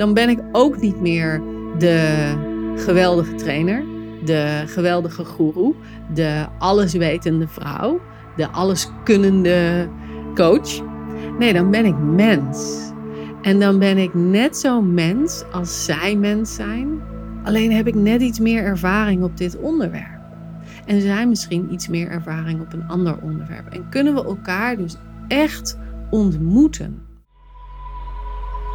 dan ben ik ook niet meer de geweldige trainer, de geweldige guru, de alleswetende vrouw, de alleskunnende coach. Nee, dan ben ik mens. En dan ben ik net zo mens als zij mens zijn. Alleen heb ik net iets meer ervaring op dit onderwerp. En zij misschien iets meer ervaring op een ander onderwerp. En kunnen we elkaar dus echt ontmoeten.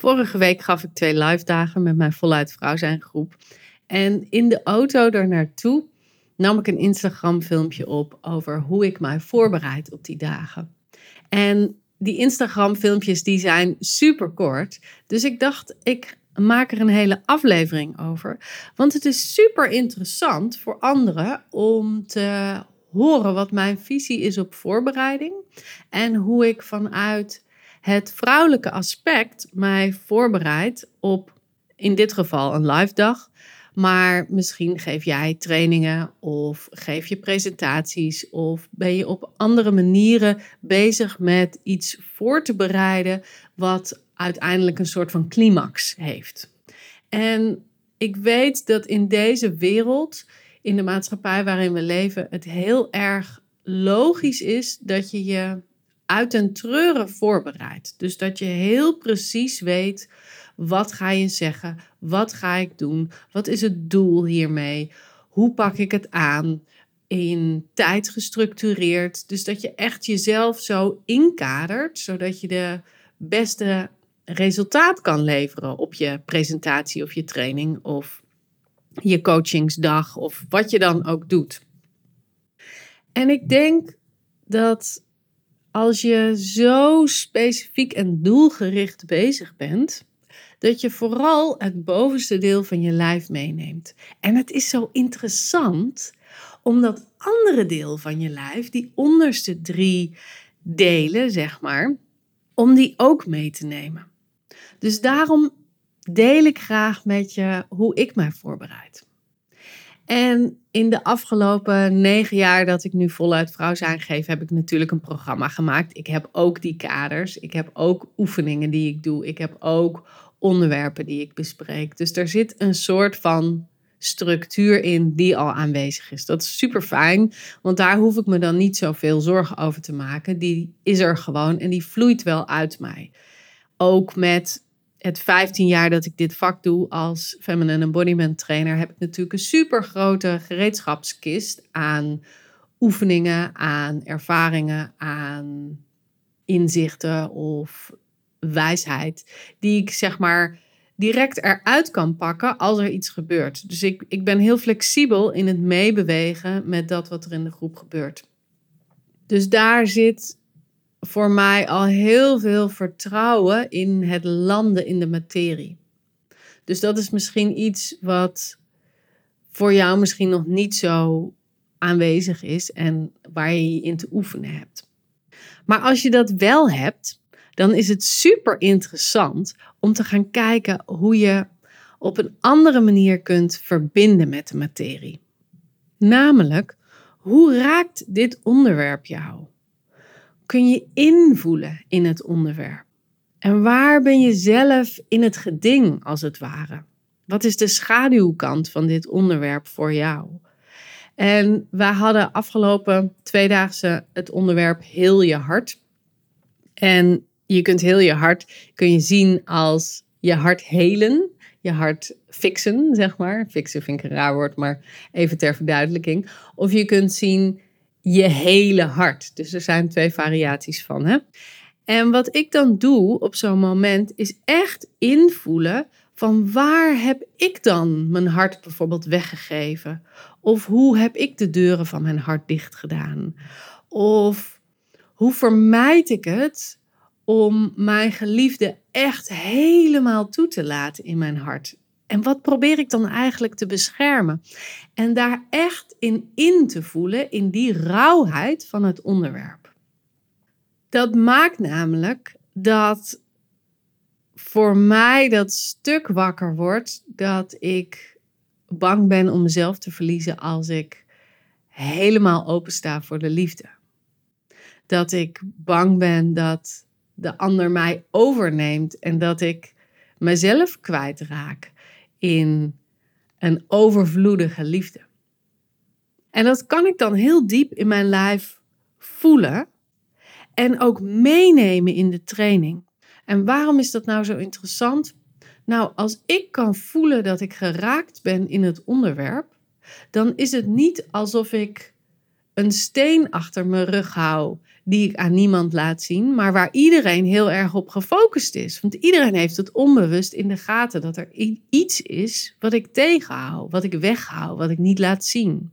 Vorige week gaf ik twee live dagen met mijn voluit vrouw zijn groep. En in de auto daar naartoe nam ik een Instagram filmpje op over hoe ik mij voorbereid op die dagen. En die Instagram filmpjes die zijn super kort. Dus ik dacht, ik maak er een hele aflevering over. Want het is super interessant voor anderen om te horen wat mijn visie is op voorbereiding. En hoe ik vanuit het vrouwelijke aspect mij voorbereidt op, in dit geval, een live dag. Maar misschien geef jij trainingen of geef je presentaties of ben je op andere manieren bezig met iets voor te bereiden wat uiteindelijk een soort van climax heeft. En ik weet dat in deze wereld, in de maatschappij waarin we leven, het heel erg logisch is dat je je uit een treuren voorbereid. Dus dat je heel precies weet wat ga je zeggen, wat ga ik doen, wat is het doel hiermee, hoe pak ik het aan, in tijd gestructureerd. Dus dat je echt jezelf zo inkadert, zodat je de beste resultaat kan leveren op je presentatie of je training of je coachingsdag of wat je dan ook doet. En ik denk dat als je zo specifiek en doelgericht bezig bent, dat je vooral het bovenste deel van je lijf meeneemt. En het is zo interessant om dat andere deel van je lijf, die onderste drie delen, zeg maar, om die ook mee te nemen. Dus daarom deel ik graag met je hoe ik mij voorbereid. En in de afgelopen negen jaar dat ik nu voluit vrouw zijn geef, heb ik natuurlijk een programma gemaakt. Ik heb ook die kaders. Ik heb ook oefeningen die ik doe. Ik heb ook onderwerpen die ik bespreek. Dus er zit een soort van structuur in die al aanwezig is. Dat is super fijn, want daar hoef ik me dan niet zoveel zorgen over te maken. Die is er gewoon en die vloeit wel uit mij. Ook met het 15 jaar dat ik dit vak doe als feminine embodiment trainer, heb ik natuurlijk een super grote gereedschapskist aan oefeningen, aan ervaringen, aan inzichten of wijsheid, die ik zeg maar direct eruit kan pakken als er iets gebeurt. Dus ik, ik ben heel flexibel in het meebewegen met dat wat er in de groep gebeurt. Dus daar zit voor mij al heel veel vertrouwen in het landen in de materie. Dus dat is misschien iets wat voor jou misschien nog niet zo aanwezig is en waar je je in te oefenen hebt. Maar als je dat wel hebt, dan is het super interessant om te gaan kijken hoe je op een andere manier kunt verbinden met de materie. Namelijk, hoe raakt dit onderwerp jou? Kun je invoelen in het onderwerp? En waar ben je zelf in het geding, als het ware? Wat is de schaduwkant van dit onderwerp voor jou? En we hadden afgelopen tweedaagse het onderwerp heel je hart. En je kunt heel je hart kun je zien als je hart helen, je hart fixen, zeg maar. Fixen vind ik een raar woord, maar even ter verduidelijking. Of je kunt zien je hele hart. Dus er zijn twee variaties van. Hè? En wat ik dan doe op zo'n moment is echt invoelen van waar heb ik dan mijn hart bijvoorbeeld weggegeven? Of hoe heb ik de deuren van mijn hart dicht gedaan? Of hoe vermijd ik het om mijn geliefde echt helemaal toe te laten in mijn hart. En wat probeer ik dan eigenlijk te beschermen? En daar echt in in te voelen, in die rauwheid van het onderwerp. Dat maakt namelijk dat voor mij dat stuk wakker wordt dat ik bang ben om mezelf te verliezen als ik helemaal opensta voor de liefde. Dat ik bang ben dat de ander mij overneemt en dat ik mezelf kwijtraak in een overvloedige liefde. En dat kan ik dan heel diep in mijn lijf voelen en ook meenemen in de training. En waarom is dat nou zo interessant? Nou, als ik kan voelen dat ik geraakt ben in het onderwerp, dan is het niet alsof ik een steen achter mijn rug hou die ik aan niemand laat zien, maar waar iedereen heel erg op gefocust is. Want iedereen heeft het onbewust in de gaten dat er iets is wat ik tegenhoud, wat ik weghoud, wat ik niet laat zien.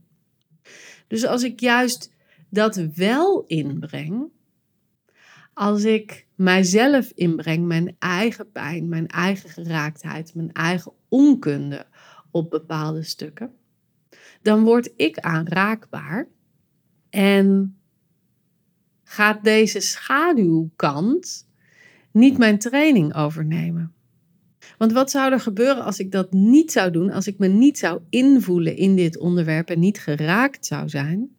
Dus als ik juist dat wel inbreng, als ik mijzelf inbreng, mijn eigen pijn, mijn eigen geraaktheid, mijn eigen onkunde op bepaalde stukken, dan word ik aanraakbaar en gaat deze schaduwkant niet mijn training overnemen. Want wat zou er gebeuren als ik dat niet zou doen, als ik me niet zou invoelen in dit onderwerp en niet geraakt zou zijn?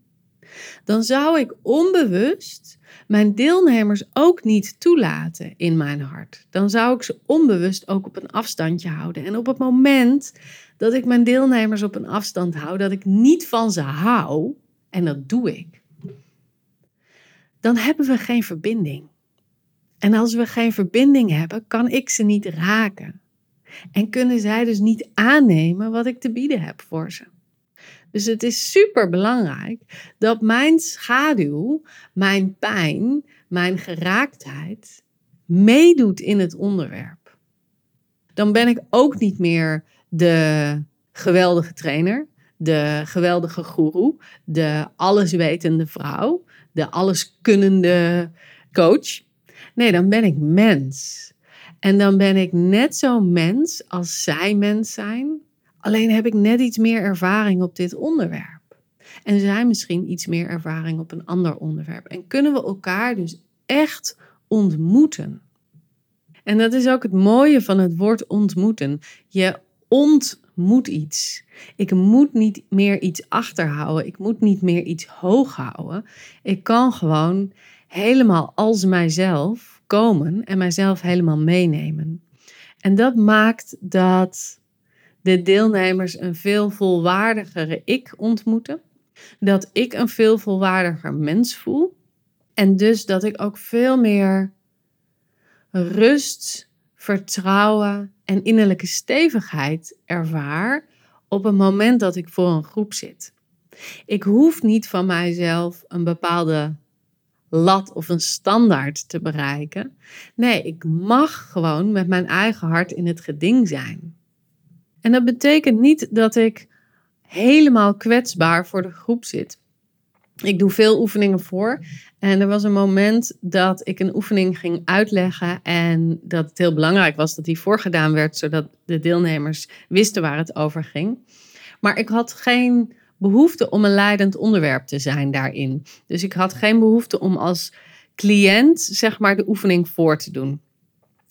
Dan zou ik onbewust mijn deelnemers ook niet toelaten in mijn hart. Dan zou ik ze onbewust ook op een afstandje houden. En op het moment dat ik mijn deelnemers op een afstand hou, dat ik niet van ze hou, en dat doe ik, dan hebben we geen verbinding. En als we geen verbinding hebben, kan ik ze niet raken. En kunnen zij dus niet aannemen wat ik te bieden heb voor ze. Dus het is super belangrijk dat mijn schaduw, mijn pijn, mijn geraaktheid meedoet in het onderwerp. Dan ben ik ook niet meer de geweldige trainer, de geweldige guru, de alleswetende vrouw, de alleskunnende coach. Nee, dan ben ik mens. En dan ben ik net zo mens als zij mens zijn. Alleen heb ik net iets meer ervaring op dit onderwerp. En zij misschien iets meer ervaring op een ander onderwerp. En kunnen we elkaar dus echt ontmoeten. En dat is ook het mooie van het woord ontmoeten. Je ontmoet iets. Ik moet niet meer iets achterhouden. Ik moet niet meer iets hoog houden. Ik kan gewoon helemaal als mijzelf komen en mijzelf helemaal meenemen. En dat maakt dat de deelnemers een veel volwaardigere ik ontmoeten. Dat ik een veel volwaardiger mens voel. En dus dat ik ook veel meer rust, vertrouwen en innerlijke stevigheid ervaar op het moment dat ik voor een groep zit. Ik hoef niet van mijzelf een bepaalde lat of een standaard te bereiken. Nee, ik mag gewoon met mijn eigen hart in het geding zijn. En dat betekent niet dat ik helemaal kwetsbaar voor de groep zit. Ik doe veel oefeningen voor. En er was een moment dat ik een oefening ging uitleggen. En dat het heel belangrijk was dat die voorgedaan werd, zodat de deelnemers wisten waar het over ging. Maar ik had geen behoefte om een leidend onderwerp te zijn daarin. Dus ik had geen behoefte om als cliënt, zeg maar, de oefening voor te doen.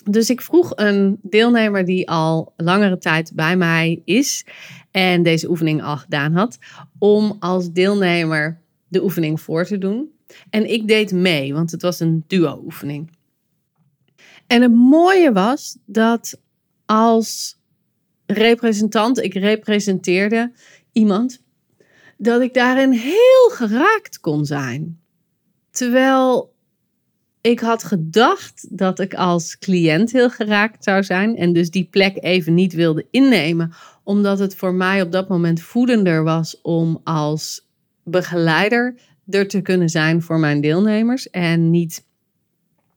Dus ik vroeg een deelnemer die al langere tijd bij mij is en deze oefening al gedaan had, om als deelnemer de oefening voor te doen. En ik deed mee, want het was een duo-oefening. En het mooie was dat als representant, ik representeerde iemand, dat ik daarin heel geraakt kon zijn. Terwijl ik had gedacht dat ik als cliënt heel geraakt zou zijn en dus die plek even niet wilde innemen, omdat het voor mij op dat moment voedender was om als begeleider er te kunnen zijn voor mijn deelnemers en niet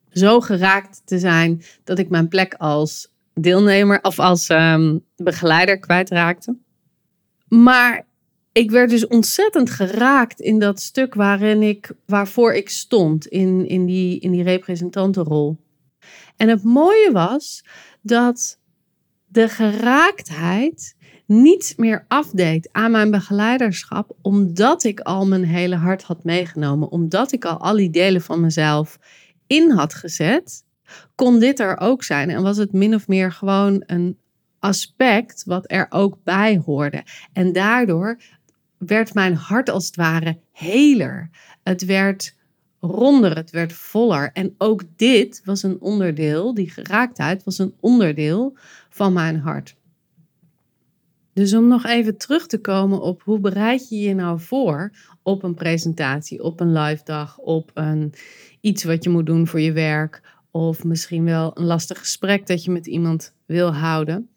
zo geraakt te zijn dat ik mijn plek als deelnemer of als um, begeleider kwijtraakte. Maar ik werd dus ontzettend geraakt in dat stuk waarin ik, waarvoor ik stond, in, in, die, in die representantenrol. En het mooie was dat de geraaktheid niets meer afdeed aan mijn begeleiderschap, omdat ik al mijn hele hart had meegenomen, omdat ik al al die delen van mezelf in had gezet, kon dit er ook zijn. En was het min of meer gewoon een aspect wat er ook bij hoorde. En daardoor werd mijn hart als het ware heler. Het werd ronder, het werd voller. En ook dit was een onderdeel, die geraaktheid was een onderdeel van mijn hart. Dus om nog even terug te komen op hoe bereid je je nou voor op een presentatie, op een live dag, op een, iets wat je moet doen voor je werk, of misschien wel een lastig gesprek dat je met iemand wil houden.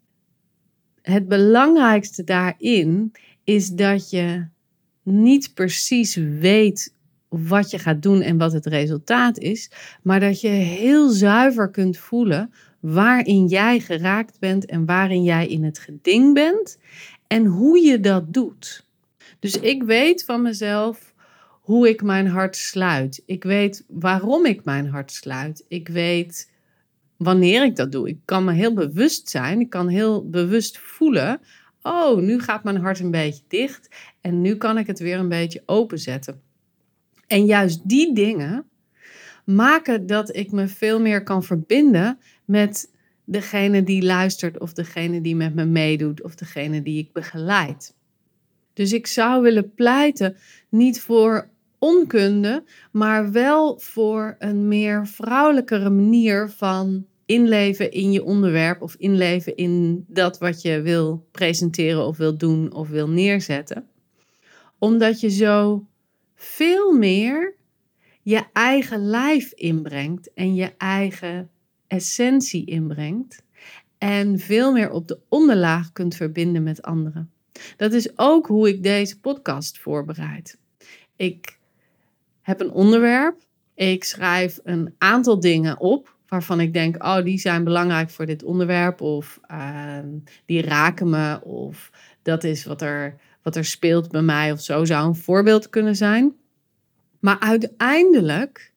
Het belangrijkste daarin is dat je niet precies weet wat je gaat doen en wat het resultaat is, maar dat je heel zuiver kunt voelen waarin jij geraakt bent en waarin jij in het geding bent en hoe je dat doet. Dus ik weet van mezelf hoe ik mijn hart sluit. Ik weet waarom ik mijn hart sluit. Ik weet wanneer ik dat doe. Ik kan me heel bewust zijn. Ik kan heel bewust voelen. Oh, nu gaat mijn hart een beetje dicht en nu kan ik het weer een beetje openzetten. En juist die dingen maken dat ik me veel meer kan verbinden met degene die luistert of degene die met me meedoet of degene die ik begeleid. Dus ik zou willen pleiten niet voor onkunde, maar wel voor een meer vrouwelijkere manier van inleven in je onderwerp of inleven in dat wat je wil presenteren of wil doen of wil neerzetten. Omdat je zo veel meer je eigen lijf inbrengt en je eigen essentie inbrengt en veel meer op de onderlaag kunt verbinden met anderen. Dat is ook hoe ik deze podcast voorbereid. Ik heb een onderwerp, ik schrijf een aantal dingen op waarvan ik denk, oh, die zijn belangrijk voor dit onderwerp of ehm, die raken me of dat is wat er, wat er speelt bij mij of zo zou een voorbeeld kunnen zijn. Maar uiteindelijk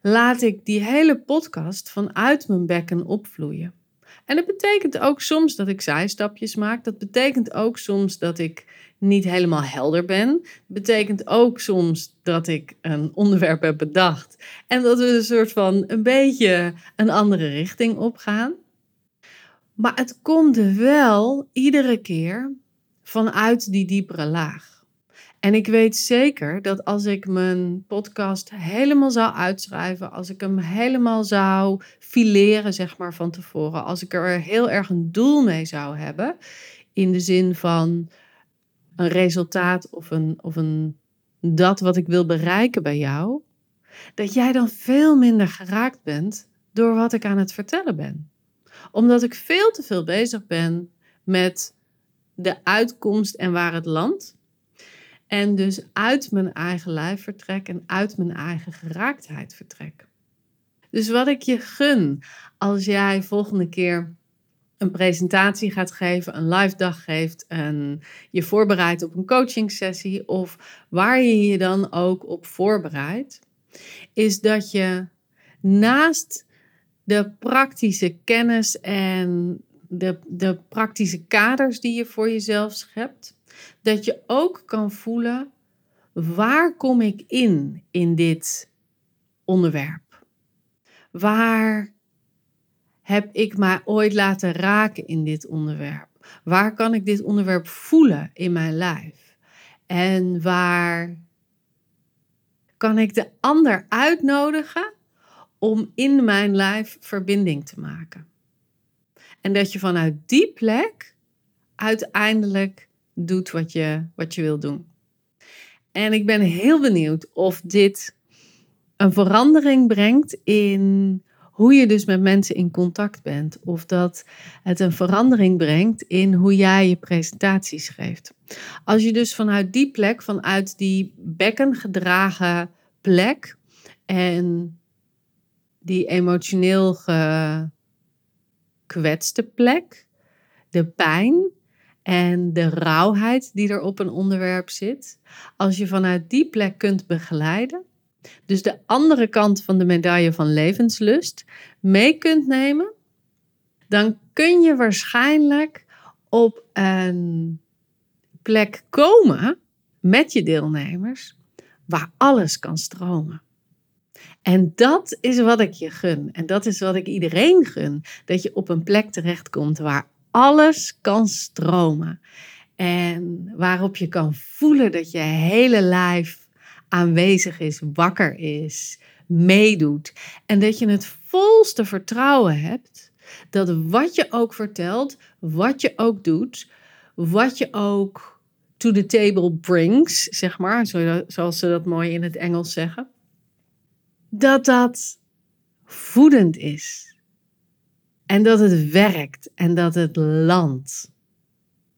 laat ik die hele podcast vanuit mijn bekken opvloeien. En dat betekent ook soms dat ik zijstapjes maak. Dat betekent ook soms dat ik niet helemaal helder ben. Dat betekent ook soms dat ik een onderwerp heb bedacht en dat we een soort van een beetje een andere richting opgaan. Maar het komt wel iedere keer vanuit die diepere laag. En ik weet zeker dat als ik mijn podcast helemaal zou uitschrijven, als ik hem helemaal zou fileren, zeg maar van tevoren, als ik er heel erg een doel mee zou hebben, in de zin van een resultaat of een, of een dat wat ik wil bereiken bij jou, dat jij dan veel minder geraakt bent door wat ik aan het vertellen ben. Omdat ik veel te veel bezig ben met de uitkomst en waar het landt en dus uit mijn eigen lijf vertrek en uit mijn eigen geraaktheid vertrek. Dus wat ik je gun als jij volgende keer een presentatie gaat geven, een live dag geeft en je voorbereidt op een coaching sessie of waar je je dan ook op voorbereidt, is dat je naast de praktische kennis en de, de praktische kaders die je voor jezelf schept, dat je ook kan voelen waar kom ik in in dit onderwerp? Waar heb ik mij ooit laten raken in dit onderwerp? Waar kan ik dit onderwerp voelen in mijn lijf? En waar kan ik de ander uitnodigen om in mijn lijf verbinding te maken? En dat je vanuit die plek uiteindelijk doet wat je, wat je wil doen. En ik ben heel benieuwd of dit een verandering brengt in hoe je dus met mensen in contact bent. Of dat het een verandering brengt in hoe jij je presentaties geeft. Als je dus vanuit die plek, vanuit die bekken gedragen plek en die emotioneel gekwetste plek, de pijn, en de rauwheid die er op een onderwerp zit. Als je vanuit die plek kunt begeleiden, dus de andere kant van de medaille van levenslust, mee kunt nemen, dan kun je waarschijnlijk op een plek komen met je deelnemers waar alles kan stromen. En dat is wat ik je gun. En dat is wat ik iedereen gun. Dat je op een plek terechtkomt waar alles kan stromen. En waarop je kan voelen dat je hele lijf aanwezig is, wakker is, meedoet. En dat je het volste vertrouwen hebt dat wat je ook vertelt, wat je ook doet, wat je ook to the table brings, zeg maar, zoals ze dat mooi in het Engels zeggen, dat dat voedend is. En dat het werkt en dat het landt.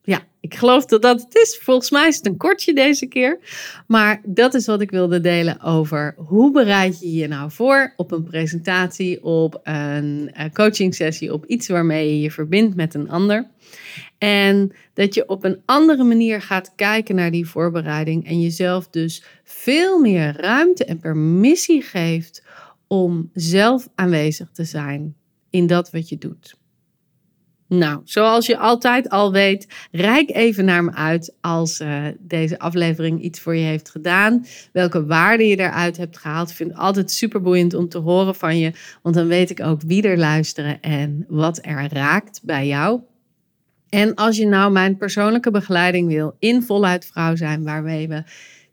Ja, ik geloof dat dat het is. Volgens mij is het een kortje deze keer. Maar dat is wat ik wilde delen over hoe bereid je je nou voor op een presentatie, op een eh, coaching sessie, op iets waarmee je je verbindt met een ander. En dat je op een andere manier gaat kijken naar die voorbereiding en jezelf dus veel meer ruimte en permissie geeft om zelf aanwezig te zijn in dat wat je doet. Nou, zoals je altijd al weet, rijk even naar me uit als uh, deze aflevering iets voor je heeft gedaan. Welke waarde je eruit hebt gehaald. Ik vind het altijd super boeiend om te horen van je. Want dan weet ik ook wie er luisteren en wat er raakt bij jou. En als je nou mijn persoonlijke begeleiding wil in voluit vrouw zijn, waarmee we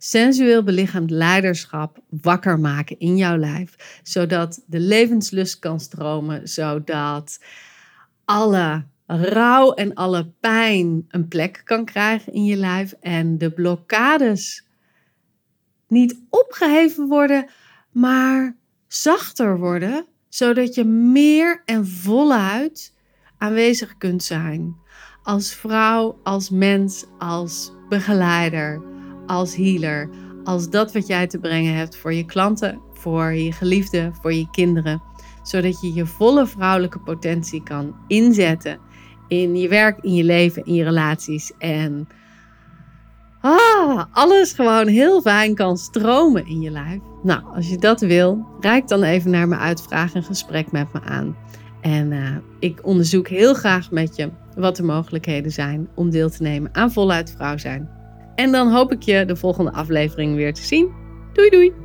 sensueel belichaamd leiderschap wakker maken in jouw lijf, zodat de levenslust kan stromen, zodat alle rouw en alle pijn een plek kan krijgen in je lijf en de blokkades niet opgeheven worden, maar zachter worden, zodat je meer en voluit aanwezig kunt zijn. Als vrouw, als mens, als begeleider, als healer, als dat wat jij te brengen hebt voor je klanten, voor je geliefden, voor je kinderen, zodat je je volle vrouwelijke potentie kan inzetten in je werk, in je leven, in je relaties en ah, alles gewoon heel fijn kan stromen in je lijf. Nou, als je dat wil, reik dan even naar me uit, vraag een gesprek met me aan. En uh, ik onderzoek heel graag met je wat de mogelijkheden zijn om deel te nemen aan voluit vrouw zijn. En dan hoop ik je de volgende aflevering weer te zien. Doei doei!